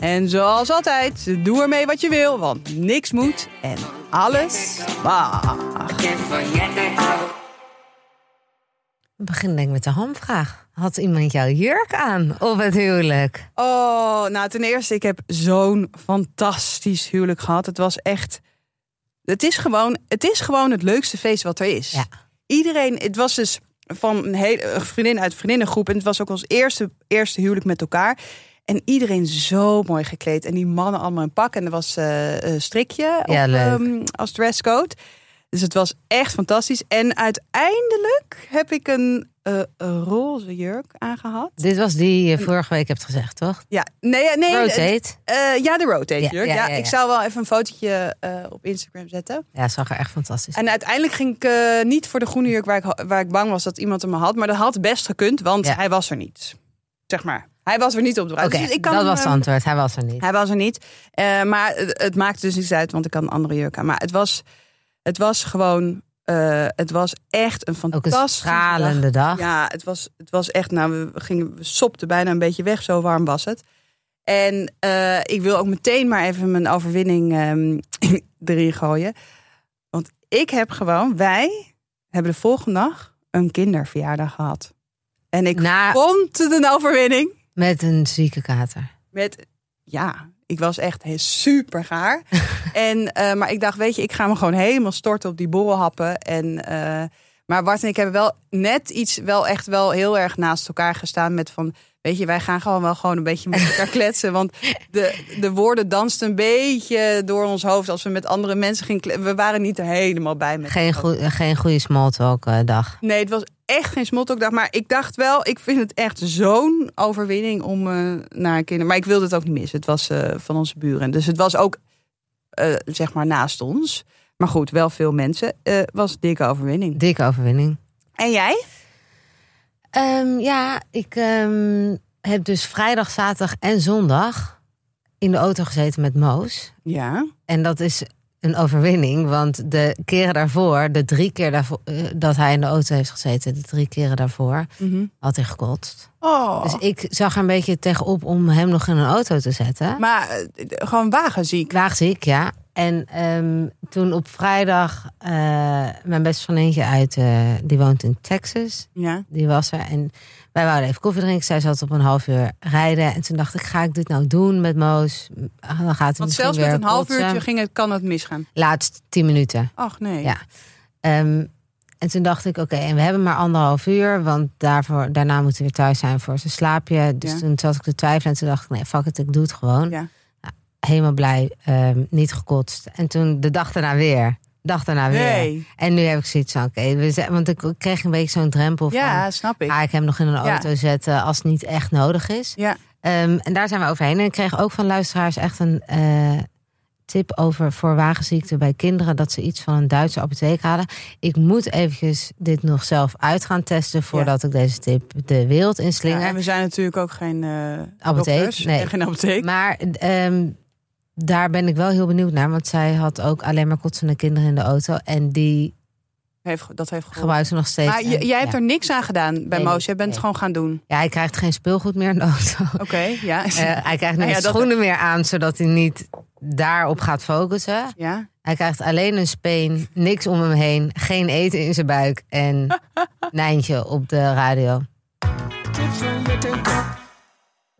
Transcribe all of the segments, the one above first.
En zoals altijd, doe ermee wat je wil, want niks moet en alles mag. We beginnen denk ik met de hamvraag. Had iemand jouw jurk aan op het huwelijk? Oh, nou ten eerste, ik heb zo'n fantastisch huwelijk gehad. Het was echt. Het is gewoon het, is gewoon het leukste feest wat er is. Ja. Iedereen, het was dus van een hele een vriendin uit vriendinnengroep. En het was ook ons eerste, eerste huwelijk met elkaar. En iedereen zo mooi gekleed. En die mannen allemaal in pak. En er was eh, een strikje op, Ja, leuk. ehm, als dresscode. Dus het was echt fantastisch. En uiteindelijk heb ik een, eh, roze jurk aangehad. Dit was die je vorige week hebt gezegd, toch? Ja, nee, nee. Rotate. Eh, ja, de rotate Ja, jurk. ja, Ja, ja, ja. Ik zou wel even een fotootje eh, op Instagram zetten. Ja, zag er echt fantastisch uit. En uiteindelijk ging ik eh, niet voor de groene jurk waar ik, waar ik bang was dat iemand hem had. Maar dat had best gekund, want hij was er niet. Zeg maar. Hij was er niet op de bruid. Oké, Dus dat was het eh, antwoord. Hij was er niet. Hij was er niet. Eh, maar het, het maakte dus niets uit, want ik had een andere jurk aan. Maar het was, het was gewoon... eh, het was echt een Ook een fantastische stralende dag. ja, het was, het was echt, nou, we gingen, we sopten bijna een beetje weg, zo warm was het. En ik wil ook meteen maar even mijn overwinning ehm, erin gooien. Want ik heb gewoon, wij hebben de volgende dag een kinderverjaardag gehad. En ik Na- vond het een overwinning. Met een zieke kater. Met, ja, ik was echt super gaar. en, eh, maar ik dacht, weet je, ik ga me gewoon helemaal storten op die borrelhappen. En, eh, maar Bart en ik hebben wel net iets, wel echt wel heel erg naast elkaar gestaan met van... Weet je, wij gaan gewoon wel gewoon een beetje met elkaar kletsen. Want de, de woorden dansten een beetje door ons hoofd als we met andere mensen gingen kletsen. We waren niet er helemaal bij met Geen, goe- geen goede small talk eh, dag. Nee, het was echt geen smalltalk Maar ik dacht wel, ik vind het echt zo'n overwinning om eh, naar een kinder. Maar ik wilde het ook niet missen. Het was eh, van onze buren. Dus het was ook, zeg maar, naast ons. Maar goed, wel veel mensen. Was een dikke overwinning. Dikke overwinning. En jij? Ehm, ja, ik ehm, heb dus vrijdag, zaterdag en zondag in de auto gezeten met Moos. Ja. En dat is een overwinning, want de keren daarvoor, de drie keer daarvoor, eh, dat hij in de auto heeft gezeten, de drie keren daarvoor, had hij gekotst. Oh. Dus ik zag er een beetje tegenop om hem nog in een auto te zetten. maar eh, gewoon wagenziek. Waagziek, ja. En ehm, toen op vrijdag, eh, mijn beste vriendinnetje uit, eh, die woont in Texas, Ja. die was er. En wij wouden even koffie drinken. Zij zat op een half uur rijden. En toen dacht ik, ga ik dit nou doen met Moos? Ah, Dan gaat het Want zelfs met een half kotsen. uurtje ging het, kan het misgaan. Laatst tien minuten. Ach nee. Ja. Ehm, en toen dacht ik, oké, en we hebben maar anderhalf uur. Want daarvoor, daarna moeten we weer thuis zijn voor zijn slaapje. Dus Ja. toen zat ik te twijfelen. En toen dacht ik, nee, fuck it, ik doe het gewoon. Ja. Helemaal blij, ehm, niet gekotst. En toen de dag daarna weer. Dag daarna weer. Nee. En nu heb ik zoiets van, oké, we zijn- want ik kreeg een beetje zo'n drempel van... Ja, snap ik. Ga ik hem nog in een Ja. auto zetten als het niet echt nodig is? Ja. Ehm, en daar zijn we overheen. En ik kreeg ook van luisteraars echt een eh, tip over voor wagenziekte bij kinderen. Dat ze iets van een Duitse apotheek hadden. Ik moet eventjes dit nog zelf uit gaan testen voordat ik deze tip de wereld Ja, inslinger. en we zijn natuurlijk ook geen eh Apotheek, dokters nee. en geen apotheek. maar ehm, daar ben ik wel heel benieuwd naar. Want zij had ook alleen maar kotsende kinderen in de auto. En die Heeft, dat heeft nog steeds. Maar jij hebt ja. er niks aan gedaan bij Nee, Moos. Jij bent het gewoon gaan doen. Ja, hij krijgt geen speelgoed meer in de auto. Oké, ja. Eh, hij krijgt Nou ja, geen dat- schoenen meer aan, zodat hij niet daarop gaat focussen. ja. Hij krijgt alleen een speen, niks om hem heen, geen eten in zijn buik en Nijntje op de radio.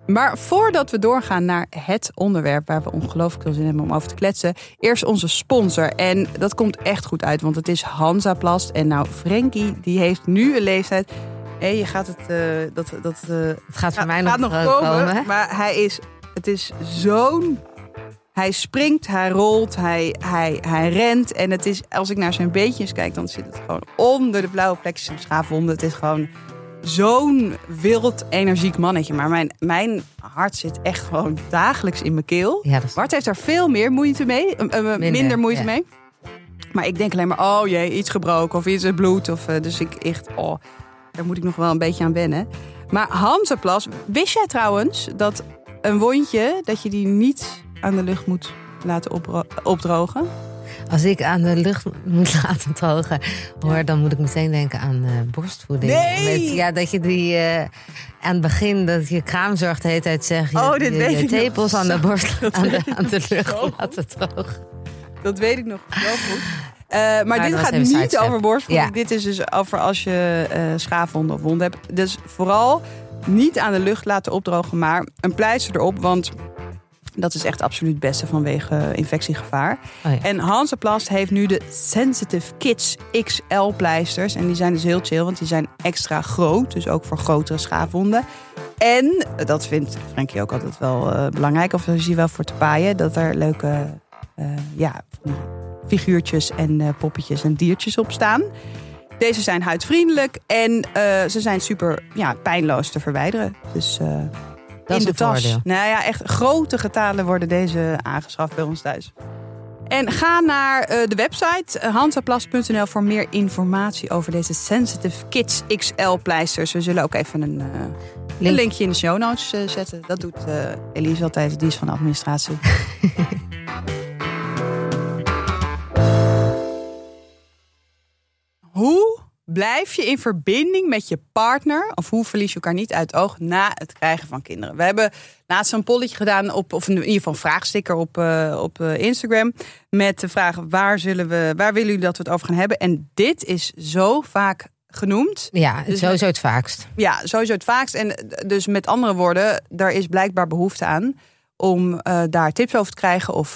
Maar voordat we doorgaan naar het onderwerp waar we ongelooflijk veel zin hebben om over te kletsen, eerst onze sponsor. En dat komt echt goed uit, want het is Hansaplast. En nou, Frenkie, die heeft nu een leeftijd. Hé, je gaat het. eh, dat, dat, eh, Het gaat voor mij gaat nog, nog komen. komen. Maar hij is. Het is zo'n. Hij springt, hij rolt, hij, hij, hij rent. En het is, als ik naar zijn beetjes kijk, dan zit het gewoon onder de blauwe plekjes en schaafwonden. Het is gewoon zo'n wild, energiek mannetje. Maar mijn, mijn hart zit echt gewoon dagelijks in mijn keel. Ja, is Bart heeft daar veel meer moeite mee. eh, eh, minder, Minder, moeite ja. mee. Maar ik denk alleen maar, oh jee, iets gebroken of iets bloed. Of, eh, dus ik echt, oh, daar moet ik nog wel een beetje aan wennen. Maar Hansenplas, wist jij trouwens dat een wondje, dat je die niet aan de lucht moet laten opdrogen? Als ik aan de lucht moet laten drogen, hoor, dan moet ik meteen denken aan eh, borstvoeding. Nee! Met, ja, dat je die eh, aan het begin, dat je kraamzorg de hele tijd zegt. Je, Oh, dit je, weet je nog. tepels aan de borst, Dat aan de, aan de lucht zo laten drogen. Dat weet ik nog wel goed. Eh, maar, dit gaat niet over borstvoeding. Ja. Dit is dus over als je eh schaafwonden of wonden hebt. Dus vooral niet aan de lucht laten opdrogen, maar een pleister erop. Want dat is echt absoluut het beste vanwege infectiegevaar. Oh ja. En Hansaplast heeft nu de Sensitive Kids XL pleisters. En die zijn dus heel chill, want die zijn extra groot. Dus ook voor grotere schaafwonden. En, dat vindt Frankie ook altijd wel eh, belangrijk, of is hij wel voor te paaien, dat er leuke eh, ja, figuurtjes en eh, poppetjes en diertjes op staan. Deze zijn huidvriendelijk en ze zijn super ja, pijnloos te verwijderen. Dus Dat in de tas. voordeel. Nou ja, echt grote getalen worden deze aangeschaft bij ons thuis. En ga naar eh, de website eh, hansaplast.nl voor meer informatie over deze Sensitive Kids XL pleisters. We zullen ook even een, eh, een Link. linkje in de show notes zetten. Dat doet Elise altijd, die is van de administratie. Hoe blijf je in verbinding met je partner? Of hoe verlies je elkaar niet uit het oog na het krijgen van kinderen? We hebben laatst een polletje gedaan, op, of in ieder geval een vraagsticker op, eh, op eh, Instagram. Met de vraag: waar, zullen we, waar willen jullie dat we het over gaan hebben? En dit is zo vaak genoemd. Ja, Dus- sowieso het vaakst. Ja, sowieso het vaakst. En eh, dus met andere woorden, daar is blijkbaar behoefte aan om daar tips over te krijgen of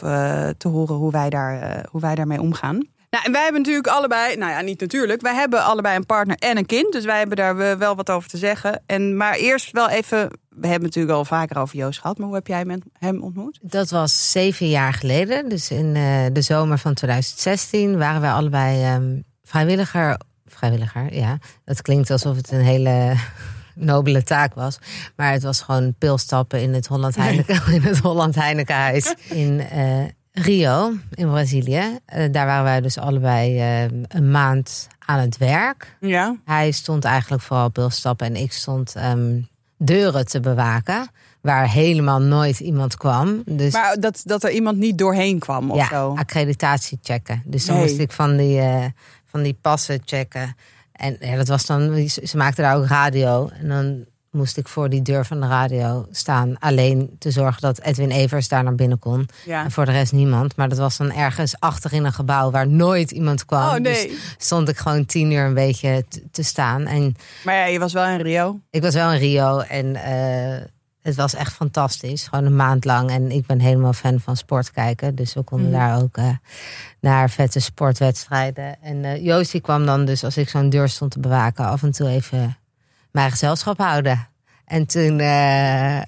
te horen hoe wij, daar, hoe wij daarmee omgaan. Nou, en wij hebben natuurlijk allebei, nou ja, niet natuurlijk, wij hebben allebei een partner en een kind. Dus wij hebben daar wel wat over te zeggen. En, maar eerst wel even, we hebben het natuurlijk al vaker over Joost gehad, maar hoe heb jij hem- hem ontmoet? Dat was zeven jaar geleden. Dus in eh, de zomer van 2016 waren wij allebei ehm, vrijwilliger. Vrijwilliger, ja. Dat klinkt alsof het een hele nobele taak was. Maar het was gewoon pilstappen in het Holland Heineken, in het Holland Heinekenhuis in eh, Rio, in Brazilië. Eh, daar waren wij dus allebei eh, een maand aan het werk. Ja. Hij stond eigenlijk vooral pilstappen en ik stond ehm, deuren te bewaken. Waar helemaal nooit iemand kwam. Dus Maar dat, dat er iemand niet doorheen kwam of ja, zo. accreditatie checken. Dus dan Nee. moest ik van die, eh, van die passen checken. En ja, dat was dan, ze ze maakten daar ook radio. En dan moest ik voor die deur van de radio staan. Alleen te zorgen dat Edwin Evers daar naar binnen kon. Ja. En voor de rest niemand. Maar dat was dan ergens achter in een gebouw waar nooit iemand kwam. Oh nee. Dus stond ik gewoon tien uur een beetje te, staan. En Maar ja, je was wel in Rio. ik was wel in Rio en eh, het was echt fantastisch. Gewoon een maand lang. En ik ben helemaal fan van sport kijken. Dus we konden Mhm. daar ook eh, naar vette sportwedstrijden. En eh Joost die kwam dan dus als ik zo'n deur stond te bewaken... af en toe even mijn gezelschap houden. En toen, eh,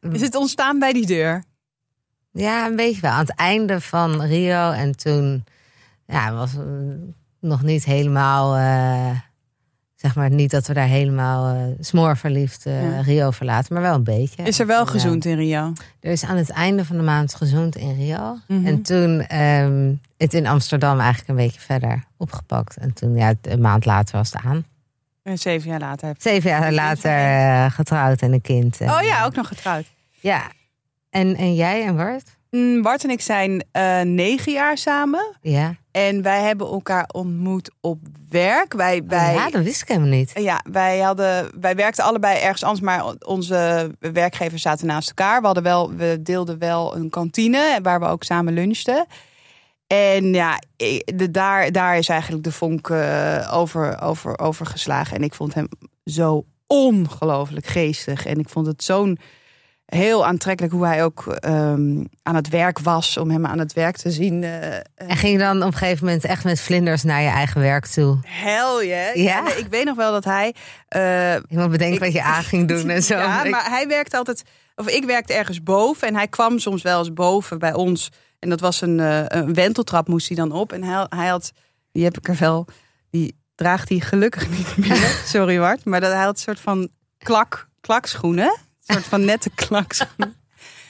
Is het ontstaan bij die deur? ja, een beetje wel. Aan het einde van Rio. En toen ja, was eh, nog niet helemaal... eh, zeg maar niet dat we daar helemaal eh smoorverliefd Ja. Rio verlaten. Maar wel een beetje. Is er wel Ja. gezoend in Rio? Er is aan het einde van de maand gezoend in Rio. Mhm. En toen ehm, het in Amsterdam eigenlijk een beetje verder opgepakt. En toen, ja, een maand later was het aan. En zeven jaar later. heb- Zeven jaar later eh, getrouwd en een kind. Oh ja, ook nog getrouwd. Ja. En, en jij en Bart? Mm, Bart en ik zijn eh, negen jaar samen. Ja. En wij hebben elkaar ontmoet op werk. Wij, wij, ja, dat wist ik helemaal niet. ja, wij, hadden, wij werkten allebei ergens anders, maar onze werkgevers zaten naast elkaar. We, hadden wel, we deelden wel een kantine waar we ook samen lunchten. En ja, de, daar, daar is eigenlijk de vonk eh, over, over, over geslagen. En ik vond hem zo ongelooflijk geestig. En ik vond het zo'n heel aantrekkelijk hoe hij ook ehm, aan het werk was. Om hem aan het werk te zien. eh, En ging je dan op een gegeven moment echt met vlinders naar je eigen werk toe? Hell yeah. Ja? ik weet nog wel dat hij. eh, Helemaal bedenken Ik- wat je aan ging doen en zo. Ja, maar hij werkte altijd. Of ik werkte ergens boven en hij kwam soms wel eens boven bij ons. En dat was een, eh, een wenteltrap, moest hij dan op. En hij, hij had, die heb ik er wel, die draagt hij gelukkig niet meer. Sorry, Wart. Maar dat, hij had een soort van klak, klakschoenen. Een soort van nette klakschoenen.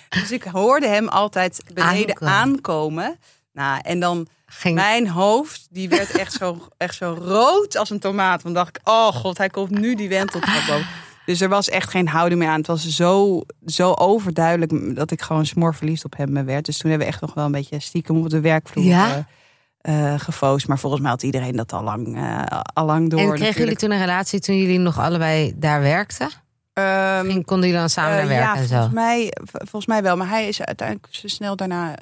Dus ik hoorde hem altijd beneden Aankomen. aankomen. Nou, en dan ging... Mijn hoofd, die werd echt zo, echt zo rood als een tomaat. Want dacht ik, oh god, hij komt nu die wenteltrap boven. Dus er was echt geen houding meer aan. Het was zo, zo overduidelijk dat ik gewoon smor verliefd op hem werd. Dus toen hebben we echt nog wel een beetje stiekem op de werkvloer Ja? eh, eh, gefoost. Maar volgens mij had iedereen dat al lang, eh, al lang door. en kregen jullie toen een relatie toen jullie nog allebei daar werkten? Ehm, Ging, konden jullie dan samen naar werken ja, en zo? volgens mij, volgens mij wel. Maar hij is uiteindelijk zo snel daarna.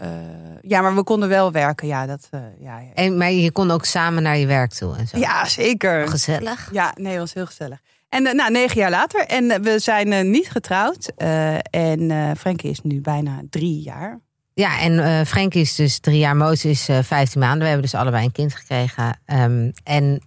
ja, maar we konden wel werken. Ja, dat. ja, ja. En, maar je kon ook samen naar je werk toe en zo? ja, zeker. Gezellig. Ja, nee, het was heel gezellig. En eh, nou, negen jaar later. En eh, we zijn eh, niet getrouwd. En Frankie is nu bijna drie jaar. Ja, en eh Frank is dus drie jaar, Moos is eh 15 maanden. We hebben dus allebei een kind gekregen. Ehm, en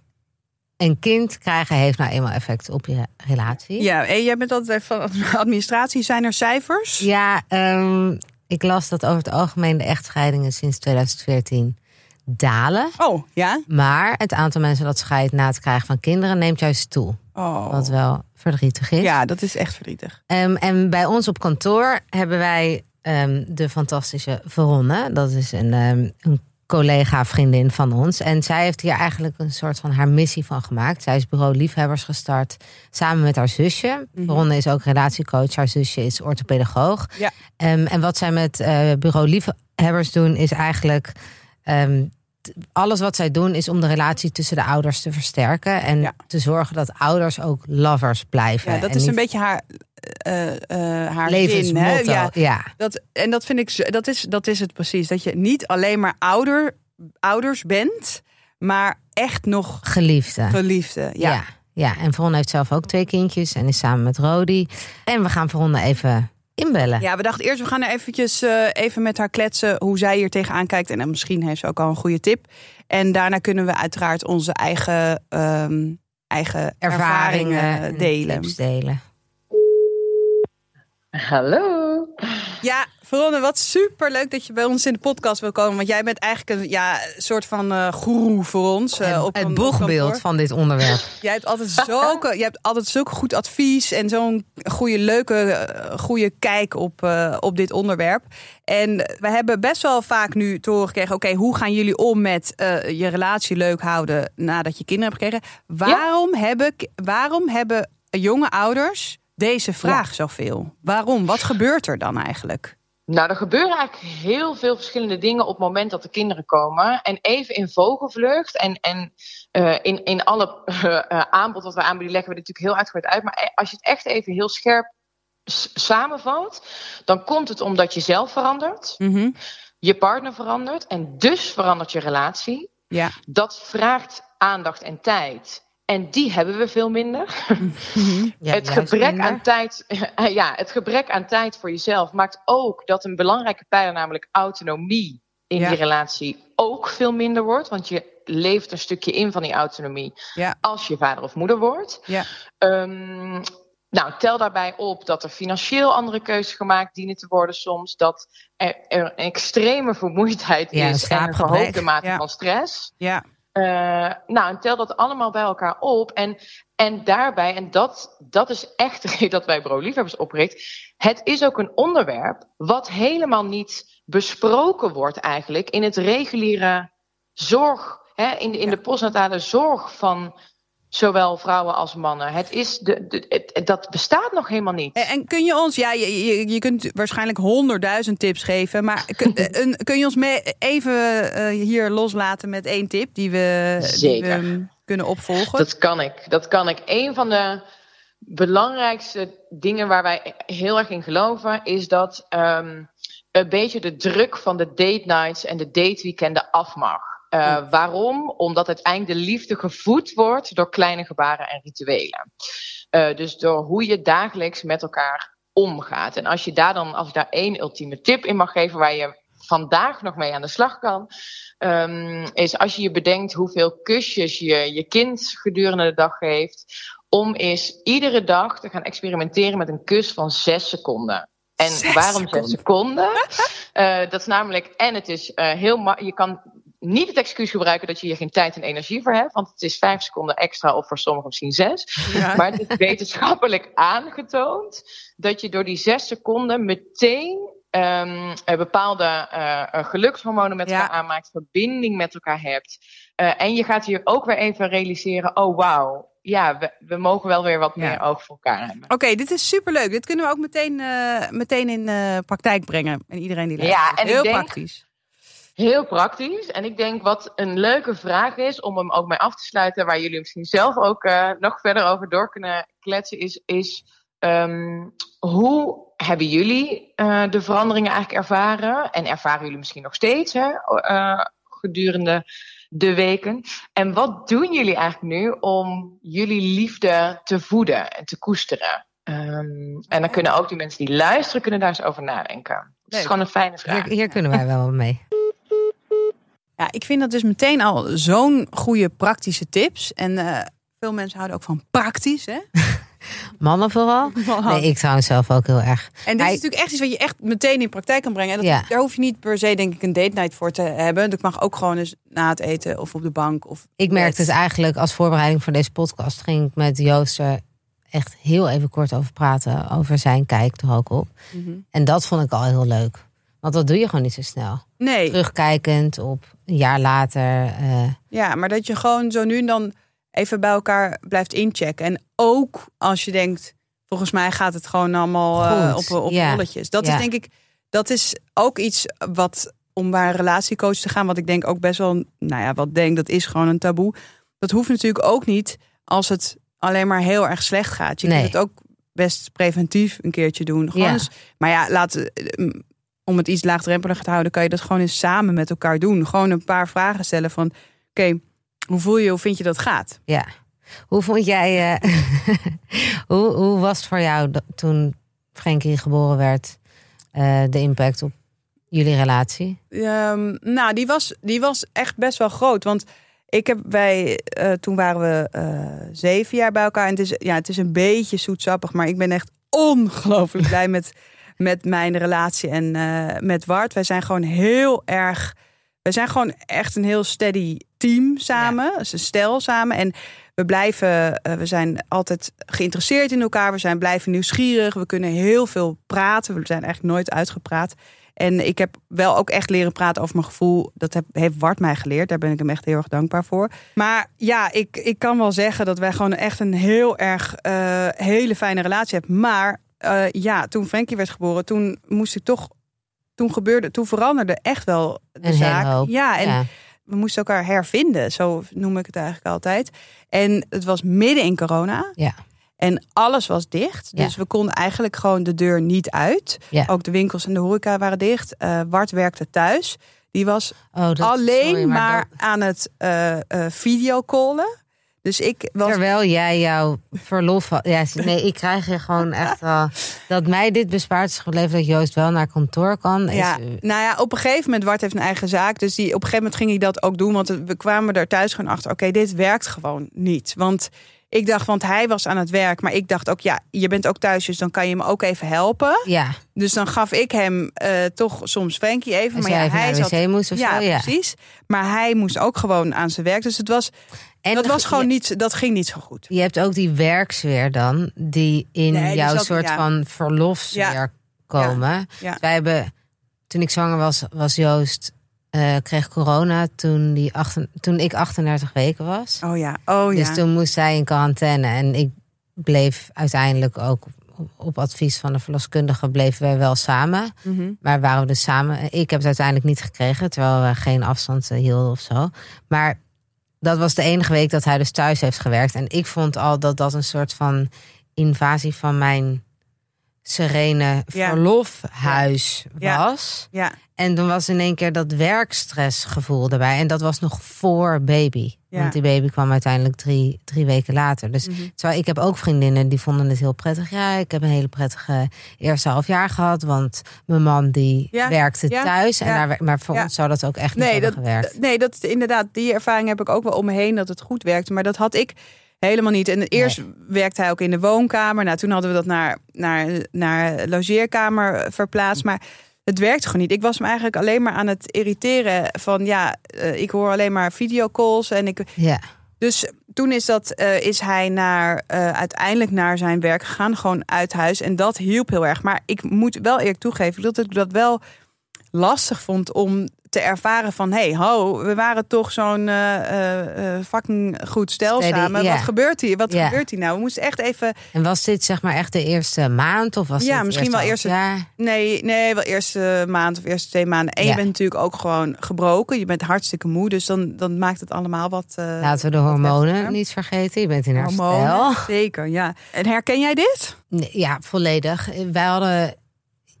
een kind krijgen heeft nou eenmaal effect op je relatie. Ja, en jij bent altijd van administratie. Zijn er cijfers? Ja, ehm, ik las dat over het algemeen de echtscheidingen sinds 2014 dalen. Oh, ja? Maar het aantal mensen dat scheidt na het krijgen van kinderen neemt juist toe. Oh. Wat wel verdrietig is. Ja, dat is echt verdrietig. Ehm, en bij ons op kantoor hebben wij ehm, de fantastische Veronne. Dat is een, ehm, een collega, vriendin van ons. En zij heeft hier eigenlijk een soort van haar missie van gemaakt. Zij is bureau Liefhebbers gestart samen met haar zusje. Veronne is ook relatiecoach. Haar zusje is orthopedagoog. Ja. En wat zij met eh, bureau Liefhebbers doen is eigenlijk... ehm, alles wat zij doen is om de relatie tussen de ouders te versterken. En Ja. te zorgen dat ouders ook lovers blijven. Ja, dat en is een beetje haar, eh, eh, haar levensmotto. Ja, ja. Dat, en dat vind ik, dat is, dat is het precies. Dat je niet alleen maar ouder, ouders bent, maar echt nog Geliefde. geliefde. Ja. Ja. ja. en Veronne heeft zelf ook twee kindjes en is samen met Rodi. En we gaan Veronne even inbellen. Ja, we dachten eerst, we gaan er eventjes eh, even met haar kletsen hoe zij hier tegenaan kijkt. En dan misschien heeft ze ook al een goede tip. En daarna kunnen we uiteraard onze eigen, ehm, eigen ervaringen, Ervaringen en delen. delen. Hallo. Ja, Veronne, wat super leuk dat je bij ons in de podcast wil komen. Want jij bent eigenlijk een ja, soort van eh goeroe voor ons. eh, En op het een- boegbeeld van dit onderwerp. Jij hebt altijd zulke, jij hebt altijd zulke goed advies en zo'n goede, leuke, eh, goede kijk op, eh, op dit onderwerp. En we hebben best wel vaak nu te horen gekregen: oké, hoe gaan jullie om met eh, je relatie leuk houden nadat je kinderen hebt gekregen? Waarom, hebben, waarom hebben jonge ouders deze vraag zoveel? Waarom? Wat gebeurt er dan eigenlijk? Nou, er gebeuren eigenlijk heel veel verschillende dingen op het moment dat de kinderen komen. En even in vogelvlucht en, en eh, in, in alle eh, aanbod wat we aanbieden, leggen we dit natuurlijk heel uitgebreid uit. Maar als je het echt even heel scherp s- samenvat, dan komt het omdat je zelf verandert, Mhm. je partner verandert en dus verandert je relatie. Ja. Dat vraagt aandacht en tijd. En die hebben we veel minder. Ja, het, gebrek minder. aan tijd, ja, het gebrek aan tijd voor jezelf maakt ook dat een belangrijke pijler, namelijk autonomie in Ja. die relatie, ook veel minder wordt. Want je levert een stukje in van die autonomie Ja. als je vader of moeder wordt. Ja. Ehm, nou, tel daarbij op dat er financieel andere keuzes gemaakt dienen te worden soms. Dat er, er een extreme vermoeidheid Ja, is en een verhoogde mate Ja. van stress. Ja. Eh, nou, en tel dat allemaal bij elkaar op. En, en daarbij, en dat, dat is echt de reden dat wij Bro Liefhebbers opricht. Het is ook een onderwerp wat helemaal niet besproken wordt eigenlijk in het reguliere zorg, hè, in, de- in de postnatale zorg van zowel vrouwen als mannen. Het is de, de, het- dat bestaat nog helemaal niet. En, en kun je ons, ja, je, je, je kunt waarschijnlijk honderdduizend tips geven, maar kun, eh, een, kun je ons mee even eh, hier loslaten met één tip die we, die Zeker. we kunnen opvolgen? Dat kan ik. Dat kan ik. Een van de belangrijkste dingen waar wij heel erg in geloven is dat ehm, een beetje de druk van de date nights en de dateweekenden af mag. Eh, Waarom? Omdat uiteindelijk de liefde gevoed wordt door kleine gebaren en rituelen. Eh, dus door hoe je dagelijks met elkaar omgaat. En als je daar dan, als ik daar één ultieme tip in mag geven waar je vandaag nog mee aan de slag kan, ehm, is als je je bedenkt hoeveel kusjes je je kind gedurende de dag geeft, om eens iedere dag te gaan experimenteren met een kus van zes seconden. En Zes waarom seconden? zes seconden? Eh, dat is namelijk, en het is heel ma- je kan niet het excuus gebruiken dat je hier geen tijd en energie voor hebt, want het is vijf seconden extra of voor sommigen misschien zes. Ja. Maar het is wetenschappelijk aangetoond dat je door die zes seconden meteen ehm, eh, bepaalde eh, eh, gelukshormonen met Ja. elkaar aanmaakt, verbinding met elkaar hebt. En je gaat hier ook weer even realiseren: oh wauw, ja, we, we mogen wel weer wat Ja. meer oog voor elkaar hebben. Oké, dit is superleuk. Dit kunnen we ook meteen, meteen in praktijk brengen. En iedereen die luistert. Ja, en Heel denk- praktisch. Heel praktisch. En ik denk wat een leuke vraag is om hem ook mee af te sluiten, waar jullie misschien zelf ook eh, nog verder over door kunnen kletsen, is, is ehm, hoe hebben jullie eh, de veranderingen eigenlijk ervaren? En ervaren jullie misschien nog steeds hè, eh, gedurende de weken? En wat doen jullie eigenlijk nu om jullie liefde te voeden en te koesteren? Ehm, en dan kunnen ook die mensen die luisteren, kunnen daar eens over nadenken. Het is gewoon een fijne vraag. Hier, hier kunnen wij wel mee. Ja, ik vind dat dus meteen al zo'n goede praktische tips. En eh, veel mensen houden ook van praktisch, hè? Mannen vooral? Nee, ik trouwens zelf ook heel erg. En dit is natuurlijk echt iets wat je echt meteen in praktijk kan brengen. En dat, Ja. Daar hoef je niet per se, denk ik, een date night voor te hebben. Dat mag ook gewoon eens na het eten of op de bank. Of Ik merkte het eigenlijk als voorbereiding voor deze podcast. Ging ik met Joost er echt heel even kort over praten. Over zijn kijk er ook op. Mhm. En dat vond ik al heel leuk. Want dat doe je gewoon niet zo snel. Nee, Terugkijkend op een jaar later. eh, ja, maar dat je gewoon zo nu en dan even bij elkaar blijft inchecken. En ook als je denkt, volgens mij gaat het gewoon allemaal eh, op, op ja. rolletjes. Dat Ja. is denk ik, dat is ook iets wat om bij een relatiecoach te gaan, wat ik denk ook best wel, nou ja, wat denk dat is gewoon een taboe. Dat hoeft natuurlijk ook niet als het alleen maar heel erg slecht gaat. Je Nee. kunt het ook best preventief een keertje doen. Gewoon Ja. eens, maar ja, laat, eh, om het iets laagdrempeliger te houden, kan je dat gewoon eens samen met elkaar doen. Gewoon een paar vragen stellen van, oké, hoe voel je, hoe vind je dat gaat? ja. Hoe vond jij... eh, hoe, hoe was het voor jou toen Frankie geboren werd? eh, de impact op jullie relatie? Ehm, nou, die was, die was echt best wel groot. Want ik heb bij, eh, toen waren we zeven jaar bij elkaar. En het is, ja, het is een beetje zoetsappig, maar ik ben echt ongelooflijk blij met, met mijn relatie en eh, met Wart. Wij zijn gewoon heel erg. We zijn gewoon echt een heel steady team samen. Dus een stel samen. En we blijven, eh, we zijn altijd geïnteresseerd in elkaar. We zijn blijven nieuwsgierig. We kunnen heel veel praten. We zijn eigenlijk nooit uitgepraat. En ik heb wel ook echt leren praten over mijn gevoel. Dat heb, heeft Wart mij geleerd. Daar ben ik hem echt heel erg dankbaar voor. Maar ja, ik, ik kan wel zeggen dat wij gewoon echt een heel erg eh, hele fijne relatie hebben. Maar eh, ja, toen Frankie werd geboren, toen moest ik toch. Toen gebeurde, toen veranderde echt wel de Een zaak. Ja, en ja. we moesten elkaar hervinden. Zo noem ik het eigenlijk altijd. En het was midden in corona. Ja. En alles was dicht. Ja. Dus we konden eigenlijk gewoon de deur niet uit. Ja. Ook de winkels en de horeca waren dicht. Eh Wart werkte thuis. Die was Oh, dat, alleen sorry, maar, dat- aan het eh videocallen. Dus ik was... Terwijl jij jouw verlof had. Ja, nee, ik krijg je gewoon echt wel. Dat mij dit bespaard is gebleven dat Joost wel naar kantoor kan. Is, Ja, nou ja, op een gegeven moment, Wart heeft een eigen zaak. Dus die, op een gegeven moment ging ik dat ook doen. Want we kwamen er thuis gewoon achter, oké, dit werkt gewoon niet. Want ik dacht, want hij was aan het werk. Maar ik dacht ook, ja, je bent ook thuis, dus dan kan je me ook even helpen. ja, Dus dan gaf ik hem eh, toch soms Frankie even. als maar ja, hij zat... moest of Ja, zo. Ja. precies. Maar hij moest ook gewoon aan zijn werk. Dus het was, En dat was gewoon je, niet, dat ging niet zo goed. je hebt ook die werksfeer dan, die in Nee, jouw zat- soort ja. van verlofsfeer Ja. komen. Ja. Wij hebben, toen ik zwanger was, was Joost, eh, kreeg corona toen, die achten, toen ik 38 weken was. Oh ja, oh ja. Dus toen moest zij in quarantaine. En ik bleef uiteindelijk ook op, op advies van de verloskundige bleven wij wel samen. Mhm. Maar waren we dus samen. Ik heb het uiteindelijk niet gekregen, terwijl we geen afstand hielden of zo. Maar dat was de enige week dat hij dus thuis heeft gewerkt. En ik vond al dat dat een soort van invasie van mijn serene Ja. verlofhuis Ja. was. Ja, En toen was in één keer dat werkstressgevoel erbij. En dat was nog voor baby. Want die baby kwam uiteindelijk drie, drie weken later. Dus Mhm. terwijl ik heb ook vriendinnen die vonden het heel prettig. Ja, ik heb een hele prettige eerste half jaar gehad. Want mijn man die werkte thuis. En daar, maar voor ons zou dat ook echt niet nee, hebben dat, gewerkt. nee, dat inderdaad, die ervaring heb ik ook wel om me heen dat het goed werkte. Maar dat had ik helemaal niet. En eerst werkte hij ook in de woonkamer. Nou, toen hadden we dat naar, naar, naar logeerkamer verplaatst. Maar het werkte gewoon niet. Ik was hem eigenlijk alleen maar aan het irriteren van ja, eh, ik hoor alleen maar videocalls en ik Ja, Dus toen is, dat, eh, is hij naar, eh, uiteindelijk naar zijn werk gegaan, gewoon uit huis. En dat hielp heel erg. Maar ik moet wel eerlijk toegeven dat ik dat wel lastig vond om te ervaren van... hey, ho, we waren toch zo'n eh, fucking goed stel Steady, samen. Wat gebeurt hier? Wat gebeurt hier nou? We moesten echt even... En was dit zeg maar echt de eerste maand? Of was Ja, misschien wel jaar? Nee, nee, wel eerste maand of eerste twee maanden. En je bent natuurlijk ook gewoon gebroken. Je bent hartstikke moe. Dus dan, dan maakt het allemaal wat... Laten we de hormonen heftiger. niet vergeten. Je bent in herstel. Hormonen, zeker, ja. En herken jij dit? Ja, volledig. Wij hadden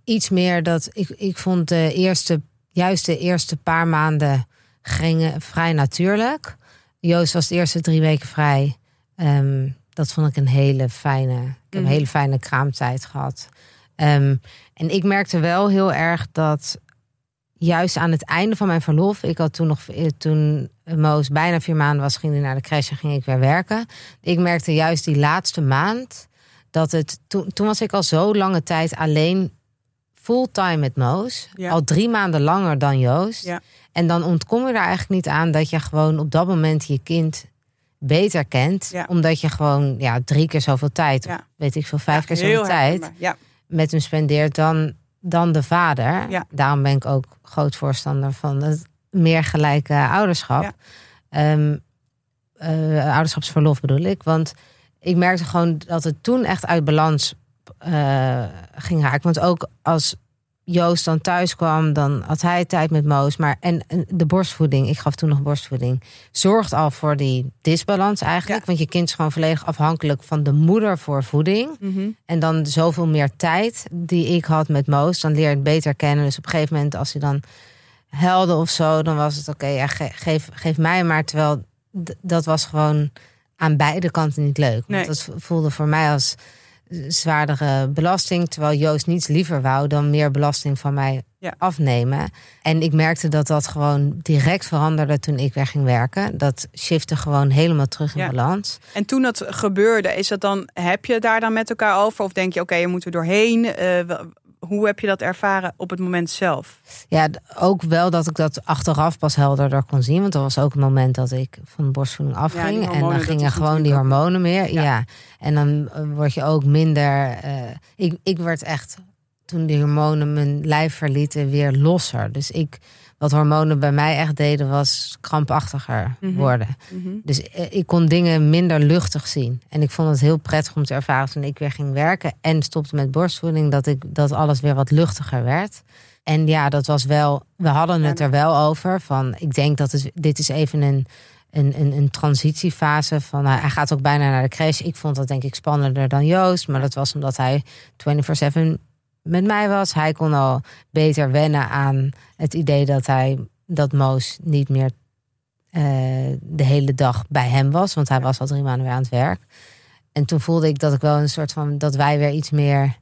iets meer dat ik, ik vond de eerste, juist de eerste paar maanden gingen vrij natuurlijk. Joost was de eerste drie weken vrij. Ehm, dat vond ik een hele fijne, ik heb Mhm. een hele fijne kraamtijd gehad. Ehm, en ik merkte wel heel erg dat juist aan het einde van mijn verlof, ik had toen nog, eh, toen Moos bijna vier maanden was, ging hij naar de crash en ging ik weer werken. Ik merkte juist die laatste maand dat het toen, toen was ik al zo lange tijd alleen fulltime met Moos, Ja. al drie maanden langer dan Joost. Ja. En dan ontkom je er eigenlijk niet aan dat je gewoon op dat moment je kind beter kent, Ja. omdat je gewoon ja drie keer zoveel tijd, weet ik veel, vijf keer zoveel tijd met hem spendeert dan, dan de vader. Daarom ben ik ook groot voorstander van het meer gelijke ouderschap. Ehm, eh, ouderschapsverlof bedoel ik. Want ik merkte gewoon dat het toen echt uit balans eh, ging raken. Want ook als Joost dan thuis kwam, dan had hij tijd met Moos. Maar en, en de borstvoeding, ik gaf toen nog borstvoeding, zorgt al voor die disbalans eigenlijk. Ja. Want je kind is gewoon volledig afhankelijk van de moeder voor voeding. Mhm. En dan zoveel meer tijd die ik had met Moos. Dan leer je het beter kennen. Dus op een gegeven moment als hij dan helde of zo. Dan was het oké, ja, ge- geef, geef mij maar. Terwijl dat was gewoon aan beide kanten niet leuk. Want Nee. dat voelde voor mij als zwaardere belasting. Terwijl Joost niets liever wou dan meer belasting van mij Ja. afnemen. En ik merkte dat dat gewoon direct veranderde toen ik weer ging werken. Dat shifte gewoon helemaal terug in Ja. balans. En toen dat gebeurde, is dat dan, heb je daar dan met elkaar over? Of denk je, oké, je moet er doorheen? Eh, hoe heb je dat ervaren op het moment zelf? Ja, ook wel dat ik dat achteraf pas helderder kon zien. Want dat was ook het moment dat ik van borstvoeding Ja, afging. en dan gingen gewoon die ook- hormonen meer. Ja. Ja. En dan eh, word je ook minder. eh, ik, ik werd echt, toen die hormonen mijn lijf verlieten, weer losser. Dus ik, wat hormonen bij mij echt deden, was krampachtiger Mhm. worden. Mhm. Dus eh, ik kon dingen minder luchtig zien. En ik vond het heel prettig om te ervaren toen ik weer ging werken en stopte met borstvoeding, dat, ik, dat alles weer wat luchtiger werd. En ja, dat was wel, we hadden het er wel over. Van ik denk dat het, dit is even een, een, een, een transitiefase. Van, nou, hij gaat ook bijna naar de crash. Ik vond dat denk ik spannender dan Joost. Maar dat was omdat hij 24-7 met mij was. Hij kon al beter wennen aan het idee dat hij dat Moos niet meer eh, de hele dag bij hem was. Want hij was al drie maanden weer aan het werk. En toen voelde ik dat ik wel een soort van dat wij weer iets meer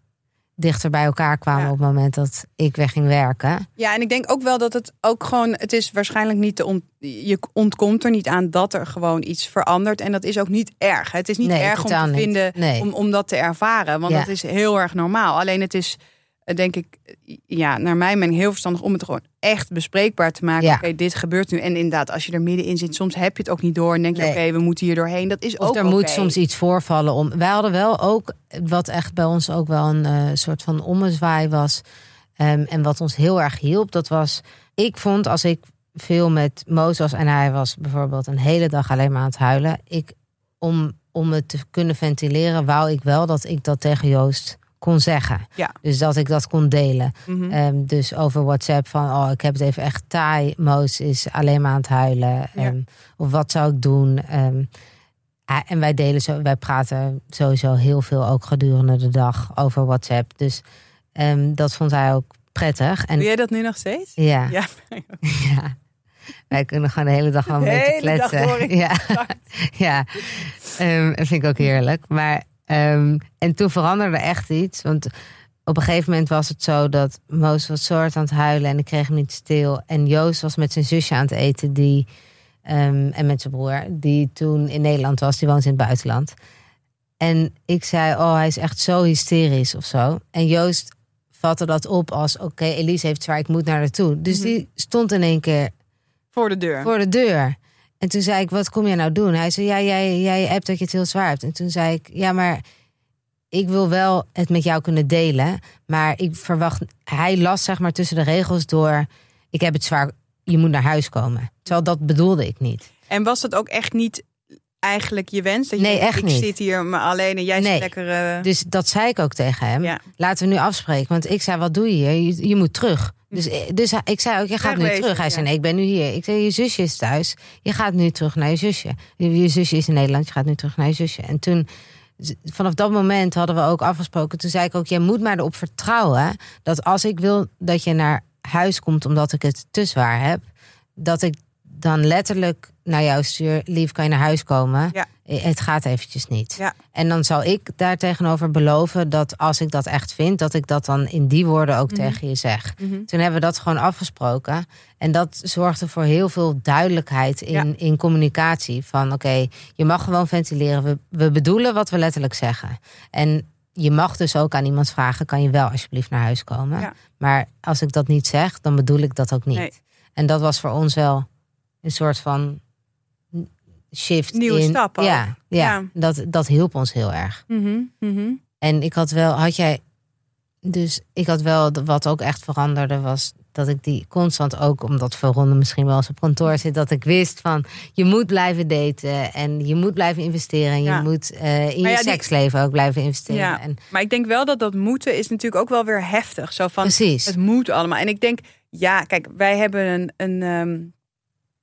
dichter bij elkaar kwamen Ja. op het moment dat ik weer ging werken. Ja, en ik denk ook wel dat het ook gewoon, het is waarschijnlijk niet te ont, je ontkomt er niet aan dat er gewoon iets verandert. En dat is ook niet erg. Het is niet Nee, erg om te niet. vinden Nee. om, om dat te ervaren. Want Ja. dat is heel erg normaal. Alleen het is, denk ik, eh, ja, naar mijn mening heel verstandig om het gewoon echt bespreekbaar te maken. Ja. Oké, dit gebeurt nu. En inderdaad, als je er middenin zit, soms heb je het ook niet door. En denk je, Nee. oké, we moeten hier doorheen. Dat is Of ook er moet soms iets voorvallen om. Wij hadden wel ook, wat echt bij ons ook wel een eh, soort van ommezwaai was. ehm, en wat ons heel erg hielp, dat was. Ik vond als ik veel met Moos was en hij was bijvoorbeeld een hele dag alleen maar aan het huilen. Ik, om, om het te kunnen ventileren, wou ik wel dat ik dat tegen Joost kon zeggen. Ja. Dus dat ik dat kon delen. Ehm, dus over WhatsApp van, oh, ik heb het even echt taai. Moos is alleen maar aan het huilen. Ja. Ehm, of wat zou ik doen? Ehm, en wij delen zo, wij praten sowieso heel veel ook gedurende de dag over WhatsApp. Dus dat vond hij ook prettig. En Doe jij dat nu nog steeds? ja, Ja. ja. Wij kunnen gewoon de hele dag wel een De beetje hele dag kletsen. ja, ja. Dat vind ik ook heerlijk. Maar, ehm, en toen veranderde echt iets. Want op een gegeven moment was het zo dat Moos was soort aan het huilen en ik kreeg hem niet stil. En Joost was met zijn zusje aan het eten, die, ehm, en met zijn broer, die toen in Nederland was, die woont in het buitenland. En ik zei, oh, hij is echt zo hysterisch of zo. En Joost vatte dat op als, oké, Elise heeft zwaar, ik moet naar haar toe. Dus Mhm. die stond in één keer Voor de deur. voor de deur. En toen zei ik, wat kom je nou doen? Hij zei, ja, jij, jij hebt dat je het heel zwaar hebt. En toen zei ik, ja, maar ik wil wel het met jou kunnen delen. Maar ik verwacht, hij las zeg maar tussen de regels door, ik heb het zwaar, je moet naar huis komen. Terwijl dat bedoelde ik niet. En was dat ook echt niet eigenlijk je wens? Dat je Nee, denkt, echt ik niet. zit hier maar alleen en jij Nee. zit lekker... eh, Dus dat zei ik ook tegen hem. Ja. Laten we nu afspreken. Want ik zei, wat doe je hier? Je, je moet terug. Dus, dus hij- ik zei ook, je gaat nu terug. Hij ja. zei, nee, ik ben nu hier. Ik zei, je zusje is thuis. Je gaat nu terug naar je zusje. Je, je zusje is in Nederland. Je gaat nu terug naar je zusje. En toen, vanaf dat moment hadden we ook afgesproken. Toen zei ik ook, jij moet maar erop vertrouwen... dat als ik wil dat je naar huis komt... omdat ik het te zwaar heb... dat ik dan letterlijk naar jou stuur... lief, kan je naar huis komen? Ja. Het gaat eventjes niet. Ja. En dan zal ik daar tegenover beloven dat als ik dat echt vind, dat ik dat dan in die woorden ook Mhm. tegen je zeg. mhm. Toen hebben we dat gewoon afgesproken. En dat zorgde voor heel veel duidelijkheid in, Ja. in communicatie. Van oké, je mag gewoon ventileren. We, we bedoelen wat we letterlijk zeggen. En je mag dus ook aan iemand vragen: kan je wel alsjeblieft naar huis komen? Ja. Maar als ik dat niet zeg, dan bedoel ik dat ook niet. Nee. En dat was voor ons wel een soort van shift. Nieuwe in, stap ook. Ja, ja, Ja. Dat, dat hielp ons heel erg. Mhm, mhm. En ik had wel, had jij, dus ik had wel, wat ook echt veranderde was dat ik die constant ook, omdat Veronde misschien wel eens op kantoor zit, dat ik wist van je moet blijven daten en je moet blijven investeren en je moet eh, in Maar je ja, die- seksleven ook blijven investeren. Ja. En, Maar ik denk wel dat dat moeten is natuurlijk ook wel weer heftig. Zo van, precies. het moet allemaal. En ik denk, ja, kijk, wij hebben een, een, ehm,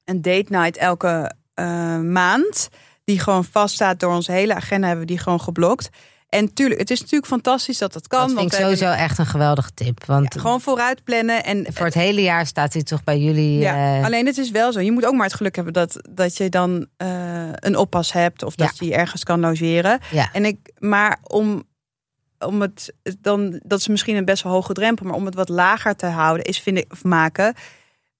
een date night elke eh, maand. Die gewoon vaststaat door onze hele agenda hebben we die gewoon geblokt. En tuurlijk, het is natuurlijk fantastisch dat dat kan. dat vind want ik hebben- sowieso echt een geweldige tip. Want ja, gewoon vooruit plannen. En voor het hele jaar staat hij toch bij jullie. Ja, eh, alleen het is wel zo. Je moet ook maar het geluk hebben dat, dat je dan eh, een oppas hebt of dat Ja. je ergens kan logeren. ja. En ik, maar om, om het dan, dat is misschien een best wel hoge drempel, maar om het wat lager te houden, is vind ik of maken.